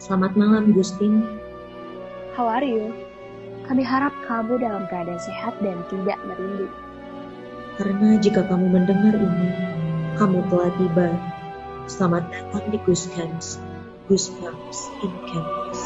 Selamat malam, Gustin. How are you? Kami harap kamu dalam keadaan sehat dan tidak merindu. Karena jika kamu mendengar ini, kamu telah tiba. Selamat datang di Goose Camps, Goosebumps in Campus.